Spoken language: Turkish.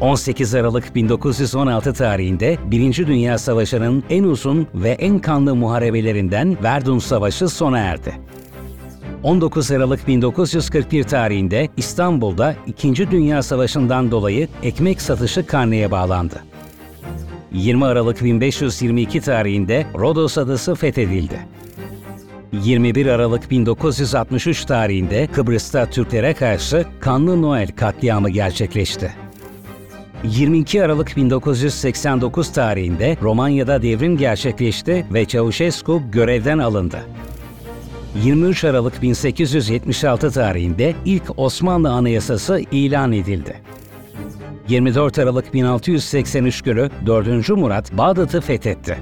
18 Aralık 1916 tarihinde Birinci Dünya Savaşı'nın en uzun ve en kanlı muharebelerinden Verdun Savaşı sona erdi. 19 Aralık 1941 tarihinde İstanbul'da İkinci Dünya Savaşı'ndan dolayı ekmek satışı karneye bağlandı. 20 Aralık 1522 tarihinde Rodos adası fethedildi. 21 Aralık 1963 tarihinde Kıbrıs'ta Türklere karşı Kanlı Noel katliamı gerçekleşti. 22 Aralık 1989 tarihinde Romanya'da devrim gerçekleşti ve Ceausescu görevden alındı. 23 Aralık 1876 tarihinde ilk Osmanlı Anayasası ilan edildi. 24 Aralık 1683 günü 4. Murat Bağdat'ı fethetti.